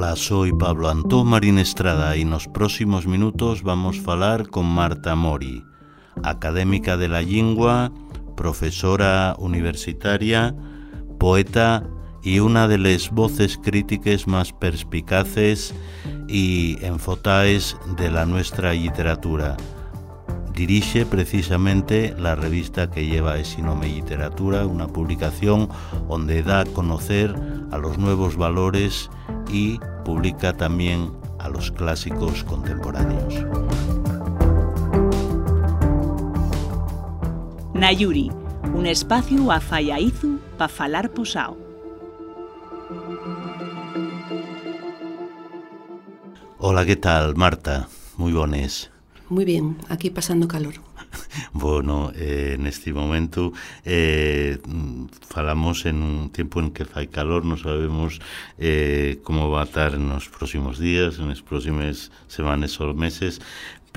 Hola, soy Pablo Antón Marín Estrada y en los próximos minutos vamos falar con Marta Mori, académica de la lengua, profesora universitaria, poeta y una de las voces críticas más perspicaces y enfotaes de la nuestra literatura. Dirige precisamente la revista que lleva ese nombre Literatura, una publicación donde da a conocer a los nuevos valores y publica también a los clásicos contemporáneos. Nayuri, un espacio a Fallaizu para falar posao. Hola, ¿qué tal, Marta? Muy bones. Muy bien, aquí pasando calor. Bueno, eh, neste momento eh, falamos en un tempo en que fai calor, non sabemos eh, como va a estar nos próximos días, nos próximas semanas ou meses,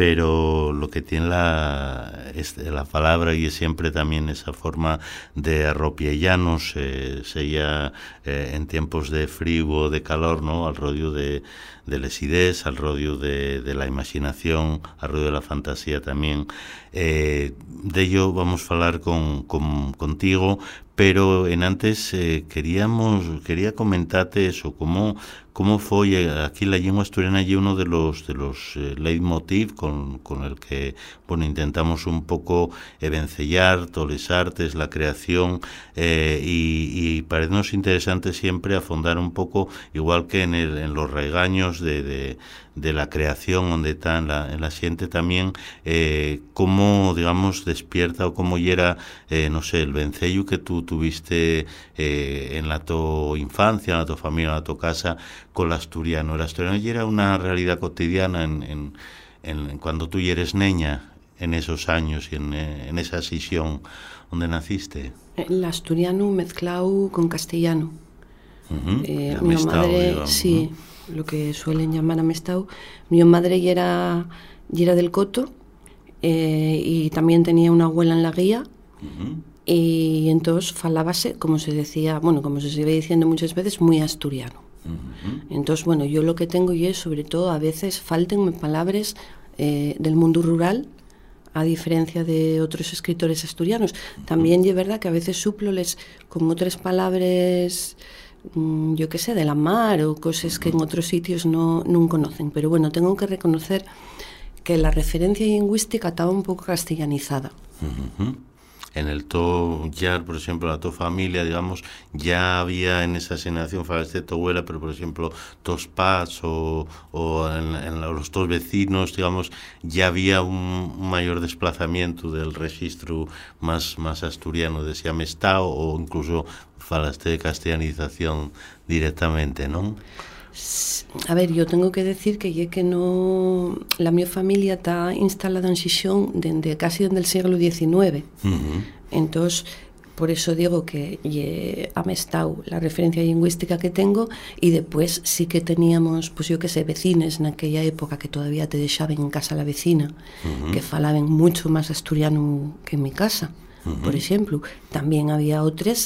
pero lo que tiene la, la palabra y siempre también esa forma de arropiellanos, eh, sería en tiempos de frío o de calor, ¿no? al rollo de, de las ideas, al rollo de, de la imaginación, al rollo de la fantasía también. Eh, de ello vamos a hablar con, contigo, pero en antes eh, queríamos quería comentarte eso, cómo cómo fue aquí la lengua asturiana y uno de los de los eh, leitmotiv con, con el que bueno intentamos un poco vencellar todas las artes, la creación eh, y, y parecernos interesante siempre afondar un poco igual que en, el, en los regaños de, de de la creación donde está en la, en la siente también eh, cómo digamos despierta o cómo era eh, no sé el vencello que tú tuviste eh, en la tu infancia en la tu familia en la tu casa con el asturiano el asturiano ya era una realidad cotidiana en, en, en cuando tú eres niña en esos años y en, en esa sesión donde naciste el asturiano mezclado con castellano uh -huh. eh, mi madre digamos, sí ¿no? Lo que suelen llamar amestau. Mi madre ya era, ya era del Coto eh, y también tenía una abuela en la guía. Uh -huh. Y entonces falábase, como se decía, bueno, como se sigue diciendo muchas veces, muy asturiano. Uh -huh. Entonces, bueno, yo lo que tengo y es, sobre todo, a veces faltenme palabras eh, del mundo rural, a diferencia de otros escritores asturianos. Uh -huh. También es verdad que a veces suploles con otras palabras yo qué sé, de la mar o cosas que en otros sitios no, no conocen. Pero bueno, tengo que reconocer que la referencia lingüística estaba un poco castellanizada. Uh -huh. En el to ya, por ejemplo, la tu familia, digamos, ya había en esa asignación de tu abuela, pero por ejemplo, tos pas o, o en, en, los dos vecinos, digamos, ya había un, un mayor desplazamiento del registro más, más asturiano de Siamestao o incluso falaste de castellanización directamente, ¿no? A ver, yo tengo que decir que ya que no la mi familia está instalada en Xixón desde casi desde el siglo XIX. Uh -huh. Entonces, por eso digo que ye, amestau la referencia lingüística que tengo y después sí que teníamos, pues yo que sé, vecines en aquella época que todavía te dejaban en casa la vecina, uh -huh. que falaban mucho más asturiano que en mi casa, uh -huh. por ejemplo. También había otros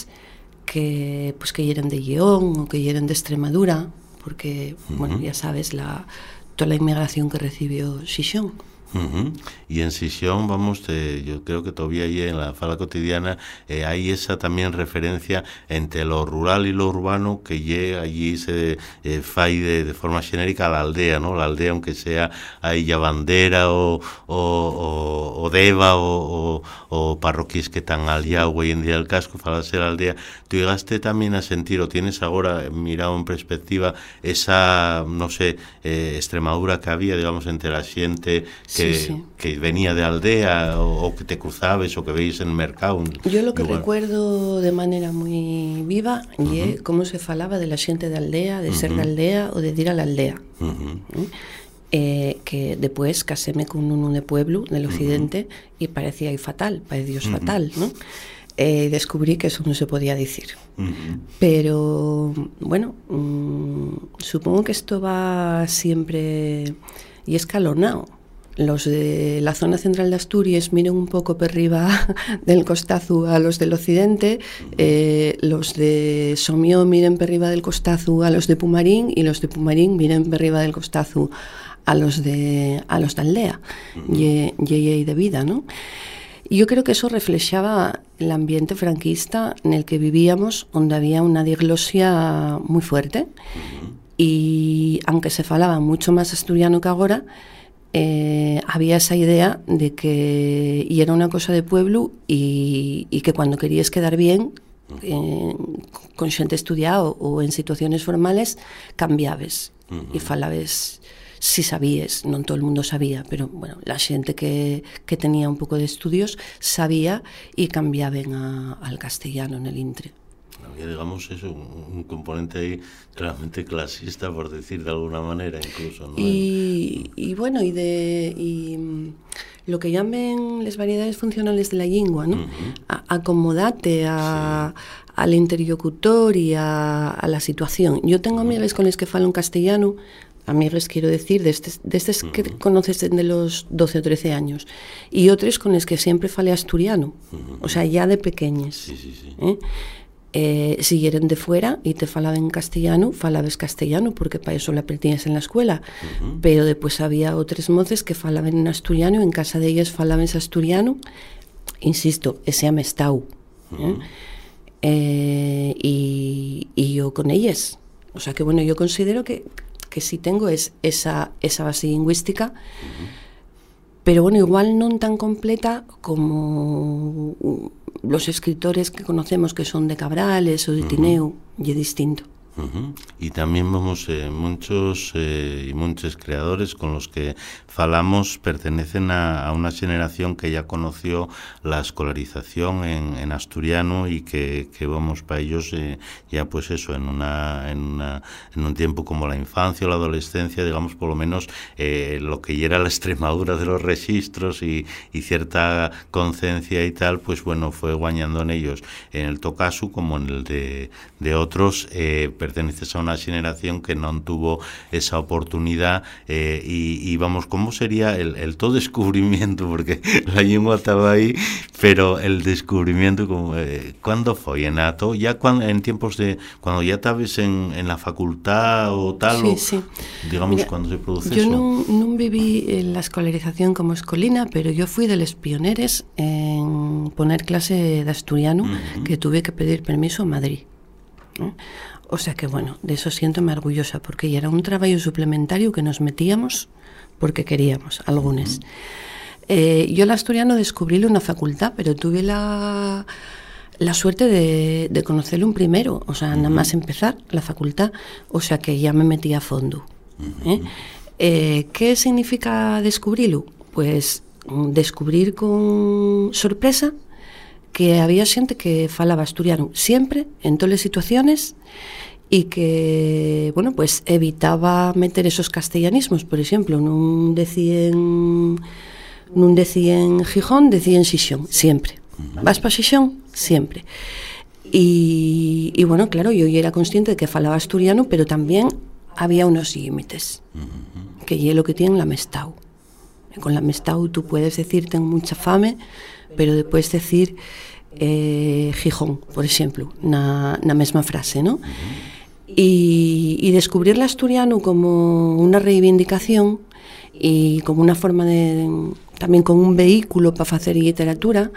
que pues que eran de León o que eran de Extremadura, porque, uh -huh. bueno, ya sabes, la, toda la inmigración que recibió Xixón. Uh -huh. Y en Sisión, vamos, te, yo creo que todavía ahí en la fala cotidiana eh, hay esa también referencia entre lo rural y lo urbano que llega allí se eh, fai de, de, forma genérica a la aldea, ¿no? La aldea, aunque sea ahí ya bandera o, o, o, o deva o, o, parroquias que están al ya hoy en día el casco, falarse la aldea, tú llegaste también a sentir o tienes ahora mirado en perspectiva esa, no sé, eh, Extremadura que había, digamos, entre la gente que que, sí, que venía de aldea o, o, que te cruzabas o que veis en el mercado. Yo lo que recuerdo de manera muy viva uh -huh. y cómo se falaba de la gente de aldea, de uh -huh. ser de aldea o de ir a la aldea. Uh -huh. eh, que después caséme con uno de pueblo del occidente y parecía ahí fatal, parecía fatal, ¿no? Eh, descubrí que eso no se podía decir. Pero bueno, mmm, supongo que esto va siempre y escalonado los de la zona central de Asturias miren un poco por arriba del costazo a los del occidente, eh, los de Somió miren por arriba del costazo a los de Pumarín y los de Pumarín miren por arriba del costazo a los de a los de Aldea y, y, de vida, ¿no? Yo creo que eso reflejaba el ambiente franquista en el que vivíamos, donde había una diglosia muy fuerte. Y aunque se falaba mucho más asturiano que ahora, eh, había esa idea de que y era una cosa de pueblo y, y que cuando querías quedar bien eh, con xente estudiado ou en situaciones formales cambiabes uh -huh. e falabes si sabías, non todo el mundo sabía, pero bueno, la xente que, que tenía un pouco de estudios sabía e cambiaban a, al castellano en el intre había, digamos, eso, un, componente ahí claramente clasista, por decir de alguna manera, incluso. ¿no? Y, y bueno, y de y, mm, lo que llamen las variedades funcionales de la lengua, ¿no? Uh -huh. a, acomodate a, sí. al interlocutor y a, a, la situación. Yo tengo amigas con las que falo en castellano, amigas quiero decir, de estos, de estos uh -huh. que conoces de los 12 o 13 años, y otras con las que siempre fale asturiano, uh -huh. o sea, ya de pequeñas. Sí, sí, sí. ¿eh? Eh, si eran de fuera y te falaban castellano, falabas castellano porque para eso la aprendías en la escuela. Uh -huh. Pero después había otras moces que falaban en asturiano, en casa de ellas falaban asturiano, insisto, ese amestau. Uh -huh. eh, y, y, yo con ellas. O sea que bueno, yo considero que, que sí tengo es esa, esa base lingüística, uh -huh. pero bueno, igual no tan completa como los escritores que conocemos que son de Cabrales o de uh -huh. y es distinto. Uh -huh. Eh, muchos y muchos creadores con los que falamos pertenecen a, una generación que ya conoció la escolarización en, asturiano y que, que, vamos para ellos eh, ya pues eso en una, en una en un tiempo como la infancia o la adolescencia digamos por lo menos eh, lo que ya era la extremadura de los registros y, y cierta conciencia y tal pues bueno fue guañando en ellos en el Tocasu como en el de, de otros eh, perteneces a una generación que no tuvo esa oportunidad eh, y, y, vamos, ¿cómo sería el, el, todo descubrimiento? Porque la lengua estaba ahí, pero el descubrimiento, como, eh, ¿cuándo fue? ¿En ato? ¿Ya cuando, en tiempos de, cuando ya estabas en, en la facultad o tal? Sí, o, sí. Digamos, Mira, cuando se produce yo eso. Yo no viví en la escolarización como escolina, pero yo fui de los pioneros en poner clase de asturiano, uh -huh. que tuve que pedir permiso a Madrid. ¿no? O sea que, bueno, de eso siento-me orgullosa, porque ya era un traballo suplementario que nos metíamos porque queríamos, algunos. Eh, yo el asturiano descubrí una facultad, pero tuve la, la suerte de, de conocerlo un primero, o sea, nada más empezar la facultad, o sea que ya me metí a fondo. ¿eh? Eh, ¿Qué significa descubrirlo? Pues descubrir con sorpresa que había xente que falaba asturiano sempre, en todas as situaciones, e que, bueno, pues evitaba meter esos castellanismos, por exemplo, non decían non decían Gijón, decían Xixón, sempre. Vas para Xixón, sempre. E, e bueno, claro, yo era consciente de que falaba asturiano, pero también había unos límites, que é lo que tienen la Mestau. Con la Mestau tú puedes decir tengo mucha fame, pero depois decir eh, Gijón, por exemplo, na, na mesma frase, non? E, e descubrir el asturiano como unha reivindicación e como unha forma de tamén con un vehículo para facer literatura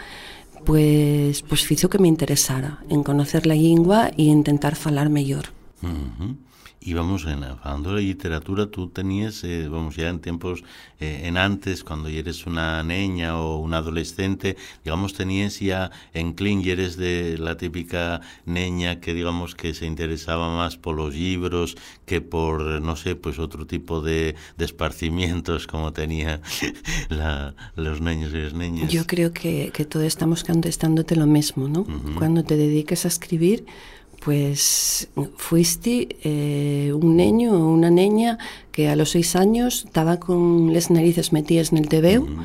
pues, pues fixo que me interesara en conocer la lingua e intentar falar mellor. Uh -huh. Y vamos, en, hablando de literatura, tú tenías, eh, vamos, ya en tiempos, eh, en antes, cuando eres una niña o un adolescente, digamos, tenías ya en Kling, y eres de la típica niña que, digamos, que se interesaba más por los libros que por, no sé, pues otro tipo de, de esparcimientos como tenía la, los niños y las niñas. Yo creo que, que todos estamos contestándote lo mismo, ¿no? Uh -huh. Cuando te dediques a escribir, pues fuiste eh, un niño o una niña que a los seis años estaba con las narices metidas en el tebeo uh -huh.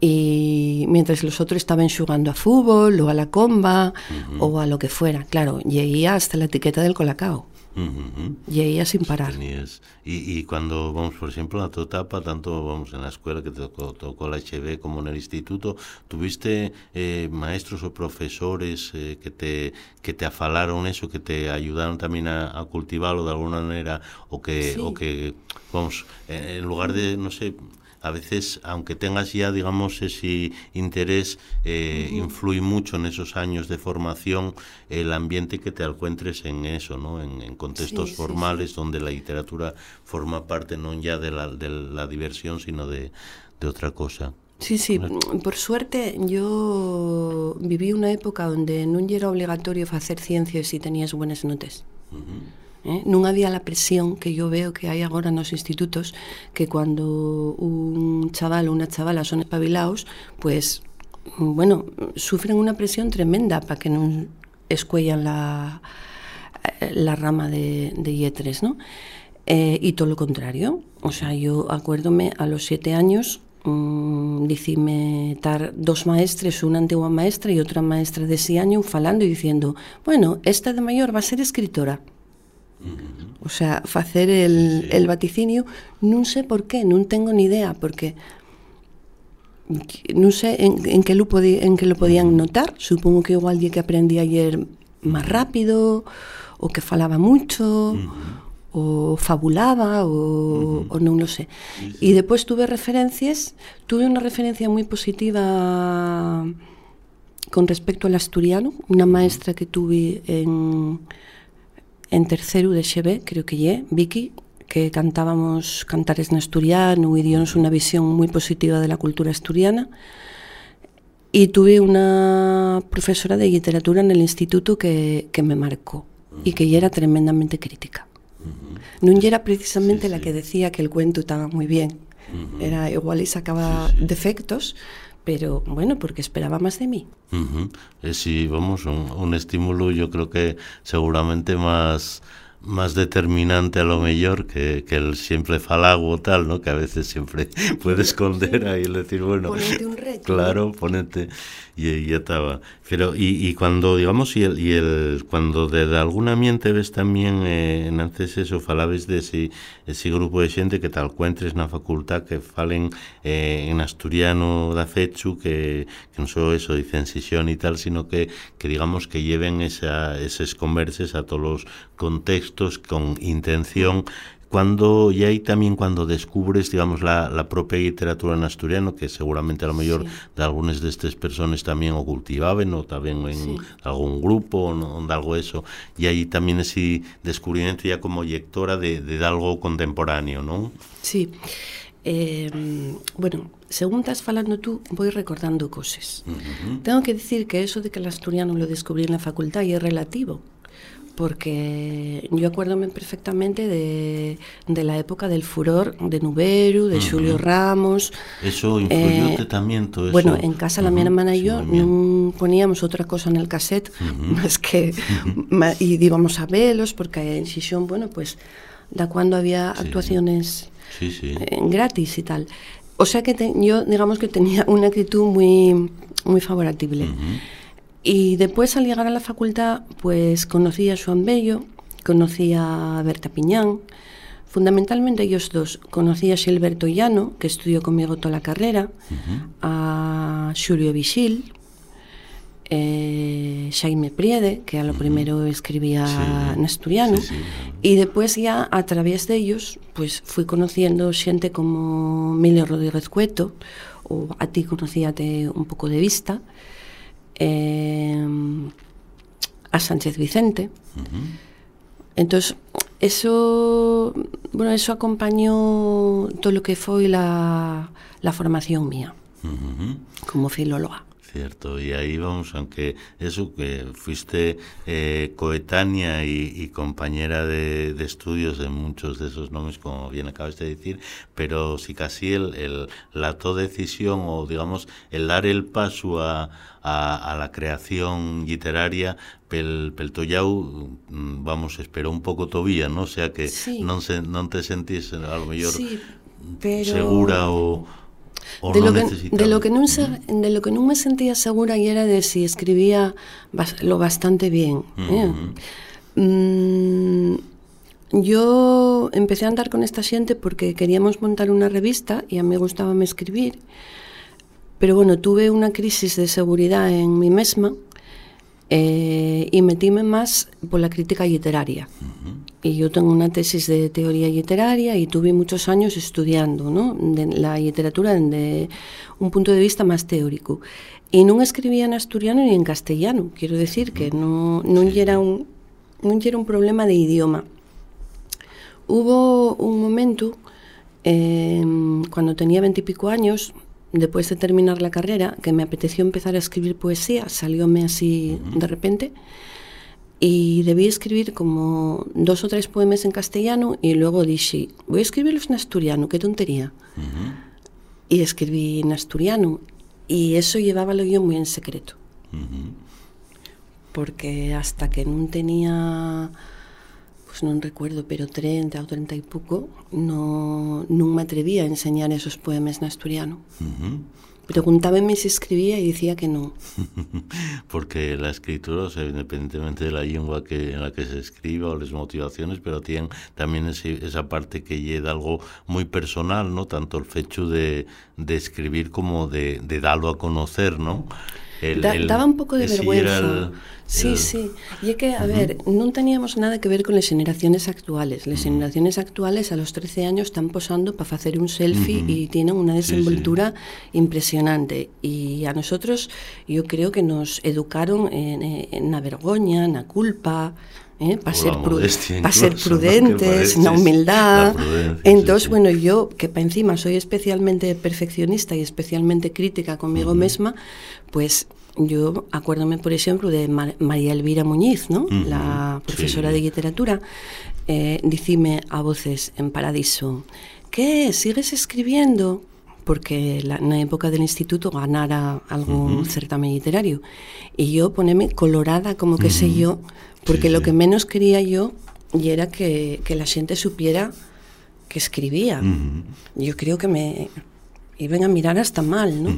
y mientras los otros estaban jugando a fútbol o a la comba uh -huh. o a lo que fuera, claro, llegué hasta la etiqueta del colacao. Uh -huh. Y ella sin parar. Y, y, cuando, vamos, por ejemplo, en tu etapa, tanto vamos en la escuela que te tocó, tocó la HB como en el instituto, ¿tuviste eh, maestros o profesores eh, que, te, que te afalaron eso, que te ayudaron también a, a cultivarlo de alguna manera, o que, Sí. o que vamos, en lugar de, no sé, a veces, aunque tengas ya, digamos, ese interés, eh, influye mucho en esos años de formación el ambiente que te encuentres en eso, ¿no? En, en contextos Sí, sí, formales donde la literatura forma parte no ya de la, de la diversión, sino de, de otra cosa. Sí, sí, por suerte yo viví una época onde non era obligatorio facer ciencias se tenías buenas notas. Eh? Non había la presión que yo veo que hai agora nos institutos que cuando un chaval ou unha chavala son espabilados, pues, bueno, sufren unha presión tremenda para que non escuellan la, la rama de, de yetres, ¿no? Eh, y todo lo contrario. O sea, yo acuérdome a los siete años mmm, dicime tar dos maestres, unha antigua maestra e outra maestra de ese año falando e diciendo, bueno, esta de maior va a ser escritora. O sea, facer el, sí. el vaticinio non sei por qué, non tengo ni idea, porque non sei en, en que lo podi, en que lo podían mm. notar, supongo que igual lle que aprendí ayer máis rápido, o que falaba mucho, uh -huh. o fabulaba, o, uh -huh. o non lo sé. Sí, sí. Y tuve referencias, tuve unha referencia moi positiva con respecto al asturiano, unha maestra que tuve en en tercero de creo que lle, Vicky, que cantábamos cantares en asturiano e dionos unha visión moi positiva de la cultura asturiana. E tuve unha profesora de literatura en el instituto que, que me marcó e que ella era tremendamente crítica. Non era precisamente Sí, la que decía que el cuento estaba moi bien. Era igual y sacaba Sí, sí. defectos, pero bueno, porque esperaba más de mí. Ujú. Eh, sí, vamos, un estímulo yo creo que seguramente más más determinante a lo mejor que, que el siempre falago o tal, ¿no? Que a veces siempre puede esconder ahí el decir, bueno, Ponerte un reto. claro, ponete y, y ya estaba. Pero y, y cuando digamos y el, y el cuando de, de algún ambiente ves también eh, naces eso, falabes de ese, ese grupo de xente que te encuentres na facultad que falen eh, en asturiano da fechu que, que non só eso dicen sesión e tal, sino que, que digamos que lleven esa, eses converses a todos os contextos con intención cuando y ahí también cuando descubres digamos la, la propia literatura en asturiano que seguramente a lo mejor Sí. de algunas de estas personas también o cultivaban o también en Sí. algún grupo o no, de algo eso y ahí también ese descubrimiento ya como lectora de, de algo contemporáneo ¿no? Sí. Eh, bueno, según estás falando tú, voy recordando cosas. Tengo que decir que eso de que el asturiano lo descubrí en la facultad y es relativo, porque yo acuérdome perfectamente de, de la época del furor de Nuberu, de Julio Ramos. eso influyó Eh, también todo eso Bueno, en casa la mi hermana y yo non poníamos outra cosa en el cassette más que y íbamos a velos porque en Xixón, bueno, pues da cuando había Sí. actuaciones sí. eh, gratis y tal. O sea que te- yo, digamos que tenía una actitud muy, muy favorable. Y después al llegar a la facultad, pues conocí a Joan Bello, conocí a Berta Piñán, fundamentalmente ellos dos. Conocí a Silberto Llano, que estudió conmigo toda la carrera, a Xulio Vigil, eh, Xaime Priede, que a lo primero escribía Sí. en asturiano, Sí, sí, claro. y después ya a través de ellos pues fui conociendo xente como Emilio Rodríguez Cueto o a ti conocíate un pouco de vista eh, a Sánchez Vicente. Entonces eso bueno eso acompañó todo lo que foi la, la formación mía como filóloga Cierto, y ahí vamos, aunque eso que fuiste eh, coetánea y, y compañera de, de estudios de muchos de esos nombres, como bien acabas de decir, pero sí casi el, el, la to decisión o digamos el dar el paso a, a, a la creación literaria pel, pel Tollau, mm, vamos, esperó un pouco todavía, ¿no? O sea que Sí. non, se, te sentís a lo sí, pero segura o de lo que de lo que non se, de lo que non me sentía segura y era de si escribía bas- lo bastante bien eh. Mm, yo empecé a andar con esta xente porque queríamos montar unha revista e a mí gustaba me escribir. Pero bueno, tuve unha crisis de seguridade en mí mesma eh, e metíme máis pola crítica literaria. Uh -huh. E eu tengo unha tesis de teoría literaria e tuve muchos años estudiando ¿no? de la literatura desde un punto de vista máis teórico. E non escribía en asturiano ni en castellano, quero decir que non, non sí. era un non era un problema de idioma. Hubo un momento, eh, cuando tenía veintipico años, después de terminar la carrera, que me apeteció empezar a escribir poesía, salióme así de repente, y debí escribir como dos o tres poemas en castellano y luego dije, voy a escribirlos en asturiano, qué tontería. Uh -huh. Y escribí en asturiano y eso llevábalo yo muy en secreto. Uh -huh. Porque hasta que no tenía pues non recuerdo, pero 30 ou 30 e pouco, no, non me atrevía a enseñar esos poemas en asturiano. Uh -huh. Preguntábame se escribía e dicía que non. Porque la escritura, o sea, independientemente de la lengua que, en la que se escriba o las motivaciones, pero tienen también ese, esa parte que llega algo muy personal, ¿no? Tanto el fecho de, de escribir como de, de darlo a conocer, ¿no? El, da, el, daba un pouco de vergüenza. El, sí, sí. Y é que, a uh -huh. ver, non teníamos nada que ver con as generaciones actuales. Las uh -huh. generaciones actuales a los 13 años están posando para facer un selfie uh -huh. y tienen una desenvoltura sí, sí. impresionante. Y a nosotros, yo creo que nos educaron en, en na vergoña, na culpa, ¿eh? para ser, pru pa ser prudentes, na humildad. Entonces, sí, sí. bueno, yo que para encima soy especialmente perfeccionista y especialmente crítica conmigo uh -huh. misma, pues yo acuérdome, por ejemplo, de Mar María Elvira Muñiz, ¿no? Uh -huh. la profesora sí. de literatura, eh, dicime a voces en Paradiso, ¿qué? ¿Sigues escribiendo? Porque la, na época del instituto ganara algún uh -huh. certamen literario y yo poneme colorada como que uh -huh. sé yo porque sí, lo sí. que menos quería yo y era que, que la gente supiera que escribía. Uh -huh. Yo creo que me iban a mirar hasta mal, ¿no?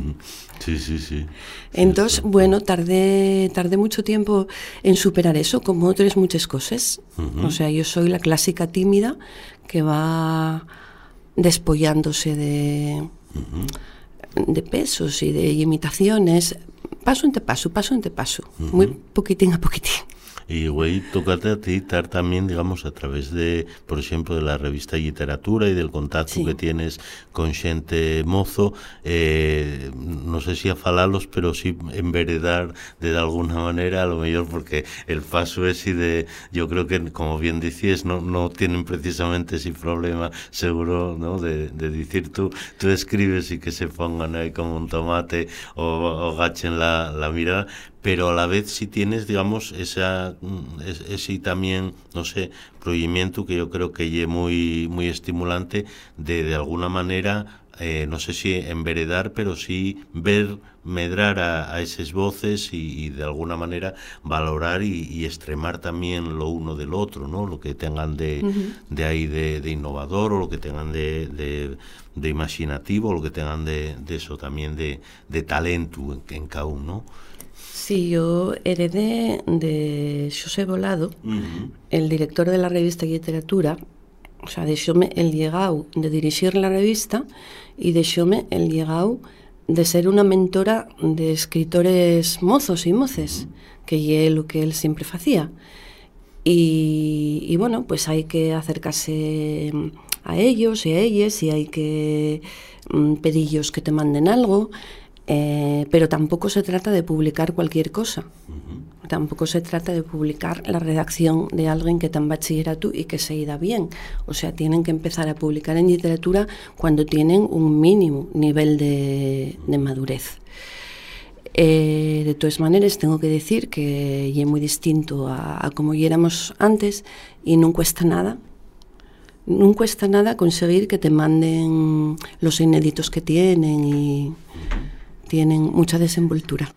Sí, sí, sí. Entonces, sí, bueno, tardé, tardé mucho tiempo en superar eso, como otras muchas cosas. O sea, yo soy la clásica tímida que va despollándose de, uh -huh. de pesos y de imitaciones, paso entre paso, paso entre paso, uh -huh. muy poquitín a poquitín. Y güey, tócate a ti estar también, digamos, a través de, por ejemplo, de la revista Literatura y del contacto sí. que tienes con xente mozo, eh, no sé si a falalos, pero sí enveredar de alguna manera, a lo mejor porque el paso es y de, yo creo que, como bien decías, no, no tienen precisamente ese problema seguro, ¿no? De, de decir tú, tú escribes y que se pongan ahí como un tomate o, o gachen la, la mirada, pero a la vez si tienes, digamos, esa, mm, ese también, no sé, proyecto que yo creo que es muy, muy estimulante de, de alguna manera, eh, no sé si enveredar, pero sí ver, medrar a, a esas voces y, y, de alguna manera valorar y, y, extremar también lo uno del otro, ¿no? Lo que tengan de, uh -huh. de ahí de, de, innovador o lo que tengan de, de, de imaginativo o lo que tengan de, de eso también de, de talento en, en cada uno, ¿no? Sí, yo heredé de José Volado, uh -huh. el director de la revista Literatura, o sea, deixóme el llegado de dirigir la revista y deixóme el llegado de ser una mentora de escritores mozos y moces, que es lo que él siempre hacía. Y, y bueno, pues hay que acercarse a ellos y a ellas y hay que mm, pedirlos que te manden algo Eh, pero tampoco se trata de publicar cualquier cosa. Uh -huh. Tampoco se trata de publicar la redacción de alguien que está en bachillerato y que se ida bien. O sea, tienen que empezar a publicar en literatura cuando tienen un mínimo nivel de, de madurez. Eh, de todas maneras, tengo que decir que es muy distinto a, a como éramos antes y no cuesta nada no cuesta nada conseguir que te manden los inéditos que tienen y, uh -huh tienen mucha desenvoltura.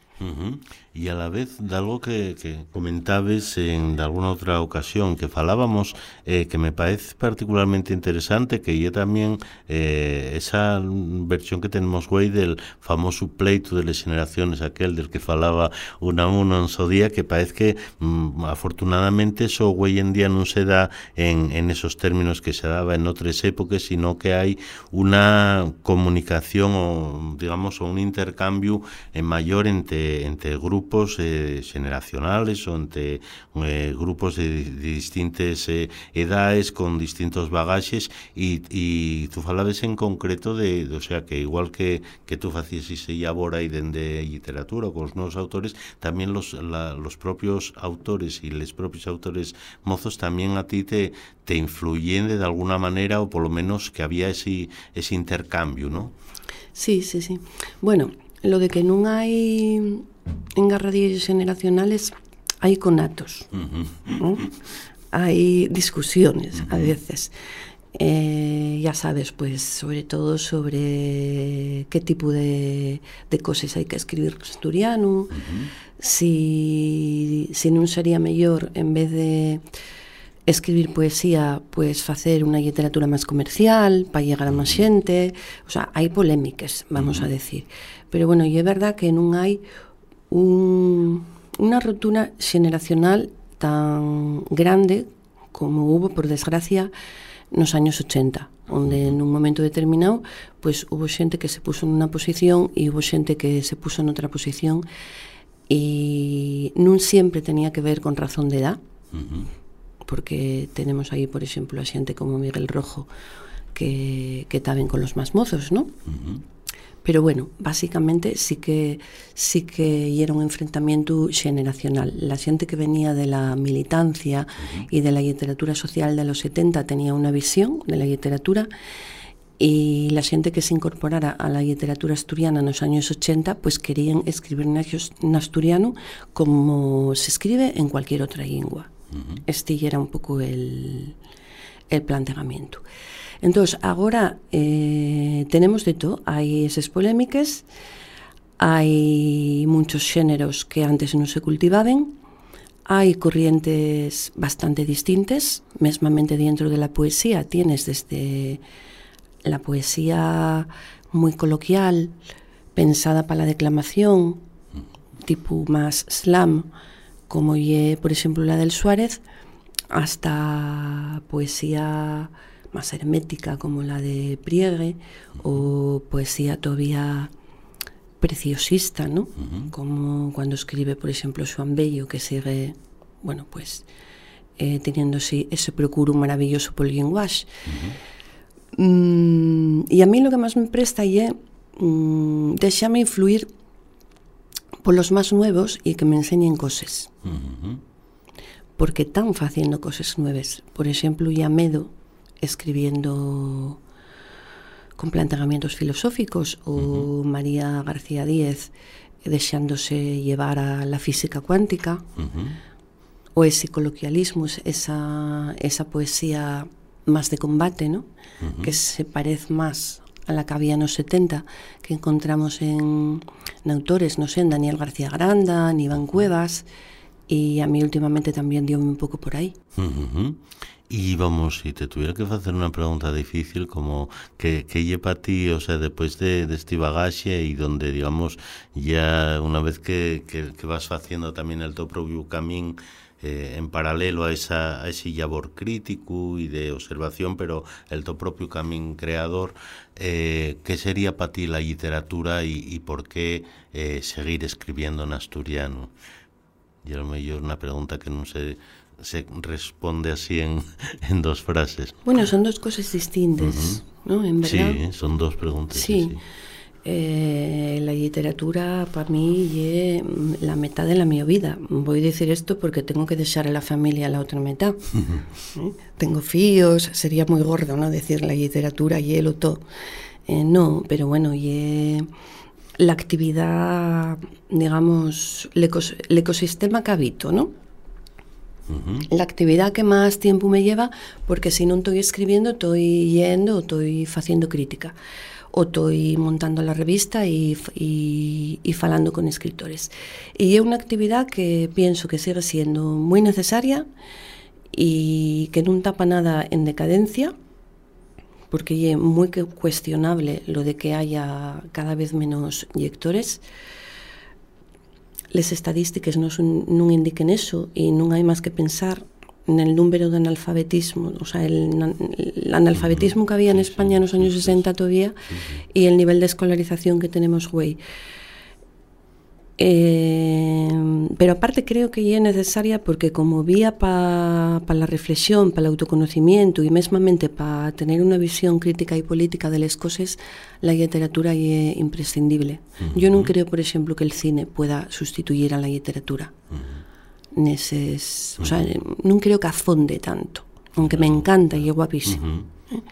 Y a la vez de algo que, que comentabes en de alguna otra ocasión que falábamos eh, que me parece particularmente interesante que yo también eh, esa versión que tenemos güey del famoso pleito de las generaciones aquel del que falaba una uno en su día que parece que mm, afortunadamente eso hoy en día no se da en, en esos términos que se daba en otras épocas sino que hay una comunicación o digamos o un intercambio en mayor entre, entre grupos eh, generacionales o entre eh, grupos de, de distintas eh, edades con distintos bagajes y, tú falabas en concreto de, o sea que igual que, que tú hacías ese ahora y de literatura con los nuevos autores también los, la, los propios autores y los propios autores mozos también a ti te, te influyen de alguna manera o por lo menos que había ese, ese intercambio, ¿no? Sí, sí, sí. Bueno, lo de que non hai engarradillos generacionales hai conatos uh -huh. ¿no? hai discusiones uh -huh. a veces eh, ya sabes, pues, sobre todo sobre qué tipo de, de cosas hay que escribir asturiano, uh -huh. si, si non sería mellor, en vez de escribir poesía, pues facer unha literatura máis comercial para llegar a máis xente, o sea, hai polémicas, vamos uh -huh. a decir, Pero bueno, e é verdad que non hai un, unha rotura xeneracional tan grande como hubo, por desgracia, nos años 80, onde nun momento determinado, pues hubo xente que se puso nunha posición e hubo xente que se puso noutra posición e non sempre tenía que ver con razón de edad, uh -huh porque tenemos aí, por exemplo, a xente como Miguel Rojo que, que taben con los más mozos, ¿no? Uh -huh. Pero bueno, básicamente sí que sí que era un enfrentamiento generacional. La xente que venía de la militancia y de la literatura social de los 70 tenía una visión de la literatura y la xente que se incorporara a la literatura asturiana nos años 80 pues querían escribir en asturiano como se escribe en cualquier otra lengua. Uh -huh. Este era un pouco el, el planteamiento. Entón, agora eh, tenemos de todo. Hai esas polémicas, hai muchos xéneros que antes non se cultivaban, hai corrientes bastante distintas, mesmamente dentro de la poesía tienes desde la poesía moi coloquial, pensada para la declamación, tipo máis slam, como por exemplo, la del Suárez, hasta poesía más hermética como la de Priegue o poesía todavía preciosista, ¿no? Uh -huh. Como cuando escribe, por ejemplo, Joan Bello, que sigue, bueno, pues eh, teniendo así ese procuro maravilloso por el lenguaje. Uh -huh. mm, y a mí lo que más me presta é mm, déxame influir polos máis nuevos e que me enseñen cosas. Uh -huh. Porque están facendo cosas nuevas. Por exemplo, Yamedo escribiendo con planteamientos filosóficos uh -huh. María García Díez deixándose llevar a la física cuántica uh -huh. o ese coloquialismo esa, esa poesía más de combate ¿no? Uh -huh. que se parece más a la que había nos 70 que encontramos en, en autores, no sé, en Daniel García Granda, en Iván Cuevas y a mí últimamente también dio un poco por ahí. Uh -huh. Y vamos, si te tuviera que hacer una pregunta difícil, como que, que lleva a ti, o sea, después de, de este bagaje y donde, digamos, ya una vez que, que, que vas haciendo también el tu propio camino, eh, en paralelo a, esa, a ese labor crítico y de observación, pero el tu propio camino creador, eh, ¿qué sería para ti la literatura y, por qué eh, seguir escribiendo en asturiano? Y a lo mejor una pregunta que no se, se responde así en, en dos frases. Bueno, son dos cosas distintas, uh -huh. ¿no? En verdad. Sí, son dos preguntas. Sí. sí. Eh, la literatura para mí es la mitad de la mi vida. Voy a decir esto porque tengo que dejar a la familia la otra mitad. ¿Eh? Tengo fíos, sería muy gordo no decir la literatura y el todo. Eh, no, pero bueno, y la actividad, digamos, el, ecos el ecosistema que habito, ¿no? La actividad que más tiempo me lleva porque si no estoy escribiendo estoy yendo estoy haciendo crítica o estoy montando la revista y, y, y falando con escritores. Y es una actividad que pienso que sigue siendo muy necesaria y que no tapa nada en decadencia, porque es muy cuestionable lo de que haya cada vez menos lectores. les estadísticas non, son, non indiquen eso e non hai máis que pensar nel número de analfabetismo, o sea, el, el analfabetismo que había en España nos años 60 todavía y el nivel de escolarización que tenemos hoy. Eh, pero aparte creo que es necesaria porque como vía para pa la reflexión, para el autoconocimiento y mesmamente para tener una visión crítica y política de las cosas, la literatura es imprescindible. Uh -huh. Yo no creo, por ejemplo, que el cine pueda sustituir a la literatura. Uh -huh. Neses, o sea, uh -huh. non creo que afonde tanto, aunque me encanta y é guapísimo. Uh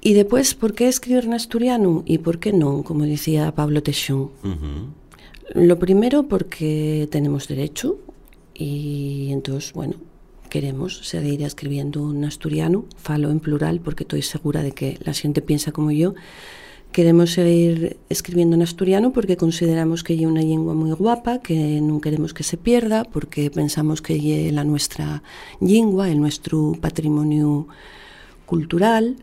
Y después, ¿por qué escribir en asturiano y por qué no? Como decía Pablo Teixón. Uh -huh. Lo primero porque tenemos derecho y entonces, bueno, queremos seguir escribiendo en asturiano, falo en plural porque estoy segura de que la gente piensa como yo. Queremos seguir escribiendo en asturiano porque consideramos que es una lengua muy guapa, que no queremos que se pierda, porque pensamos que es la nuestra lengua, el nuestro patrimonio cultural.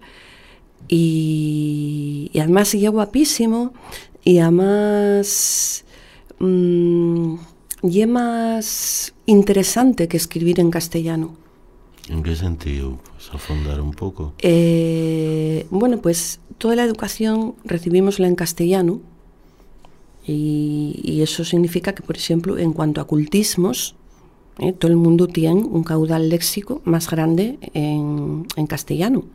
Y, y además sigue guapísimo y además mmm, y es más interesante que escribir en castellano. ¿En qué sentido? Pues afondar un poco. Eh, bueno, pues toda la educación recibimosla en castellano y, y, eso significa que, por ejemplo, en cuanto a cultismos, eh, todo el mundo tiene un caudal léxico más grande en, en castellano.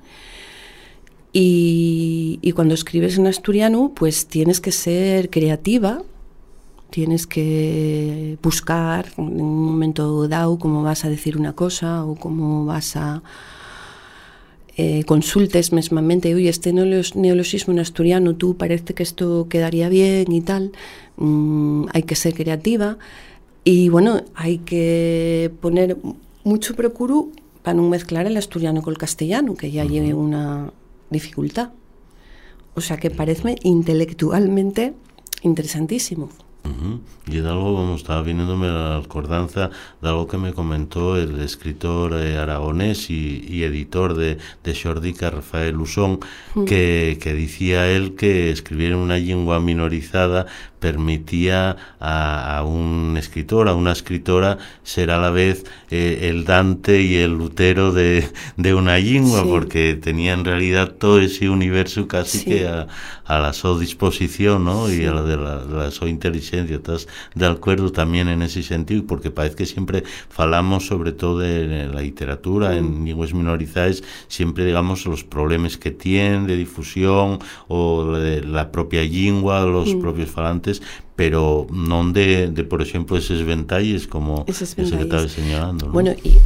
Y, y, cuando escribes en asturiano, pues tienes que ser creativa, tienes que buscar en un momento dado cómo vas a decir una cosa o cómo vas a eh, consultes mesmamente, oye, este neologismo en asturiano, tú parece que esto quedaría bien y tal, mm, hay que ser creativa y bueno, hay que poner mucho procuro para no mezclar el asturiano con el castellano, que ya uh -huh. lleve una dificultad. O sea que parece intelectualmente interesantísimo. Uh -huh. Y de algo, como estaba viniéndome la acordanza de algo que me comentó el escritor eh, aragonés y, y, editor de, de Xordica, Rafael Usón, uh -huh. que, que decía él que escribir en una lengua minorizada permitía a, a, un escritor, a una escritora, ser a la vez eh, el Dante y el Lutero de, de una lengua, sí. porque tenía en realidad todo ese universo casi sí. que a, a, la su disposición ¿no? Sí. y a la de la, la su inteligencia. ¿Estás de acuerdo también en ese sentido? Porque parece que siempre falamos sobre todo de la literatura, mm. en lenguas minorizadas, siempre digamos los problemas que tienen de difusión o de la propia lengua, los mm. propios falantes pero non de, de por exemplo, eses ventalles como que estaba señalando. ¿no? Bueno, y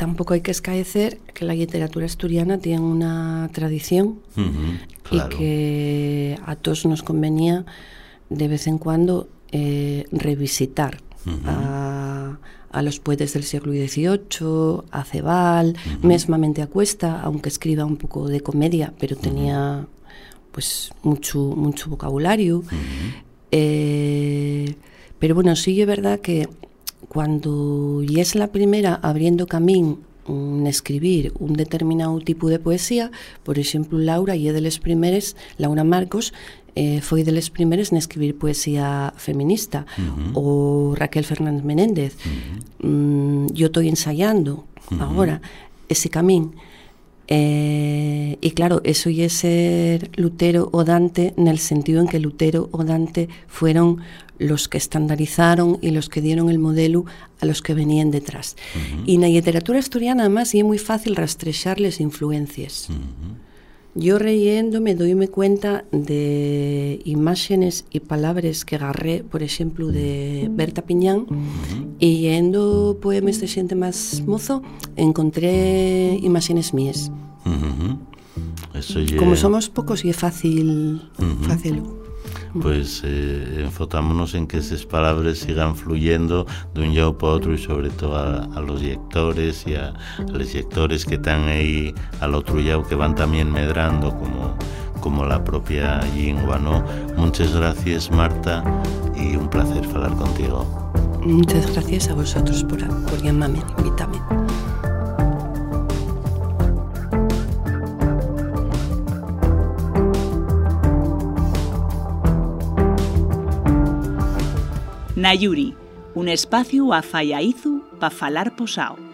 tampoco hay que escaecer que la literatura asturiana tiene una tradición uh -huh, claro. y que a todos nos convenía de vez en cuando eh, revisitar uh -huh. a, a los poetas del siglo XVIII, a Cebal, uh -huh. mesmamente a Cuesta, aunque escriba un poco de comedia, pero tenía pues mucho, mucho vocabulario. Eh, pero bueno, sí es verdad que cuando y es la primera abriendo camino en escribir un determinado tipo de poesía, por exemplo, Laura e de les primeres, Laura Marcos, eh, foi de les primeres en escribir poesía feminista, uh -huh. o Raquel Fernández Menéndez. Uh -huh. mm, yo estoy ensayando uh -huh. agora ese camín. Eh, y claro, eso y ser Lutero o Dante en el sentido en que Lutero o Dante fueron los que estandarizaron y los que dieron el modelo a los que venían detrás. Uh -huh. Y en la literatura asturiana además es muy fácil rastrexarles influencias. Uh -huh. Yo leyendo me doy cuenta de imágenes y palabras que agarré, por ejemplo, de Berta Piñán, uh -huh. y leyendo poemas de gente más mozo, encontré imágenes mías. Uh -huh. Eso ya... Como somos pocos y es fácil, uh -huh. fácil pues eh, enfotámonos en que esas palabras sigan fluyendo de un lado para otro y sobre todo a, a los lectores y a, a, los lectores que están ahí al otro lado que van también medrando como como la propia lingua, ¿no? Muchas gracias, Marta, y un placer hablar contigo. Muchas gracias a vosotros por, por llamarme, Na Yuri, un espacio a faiaizu pa falar posao.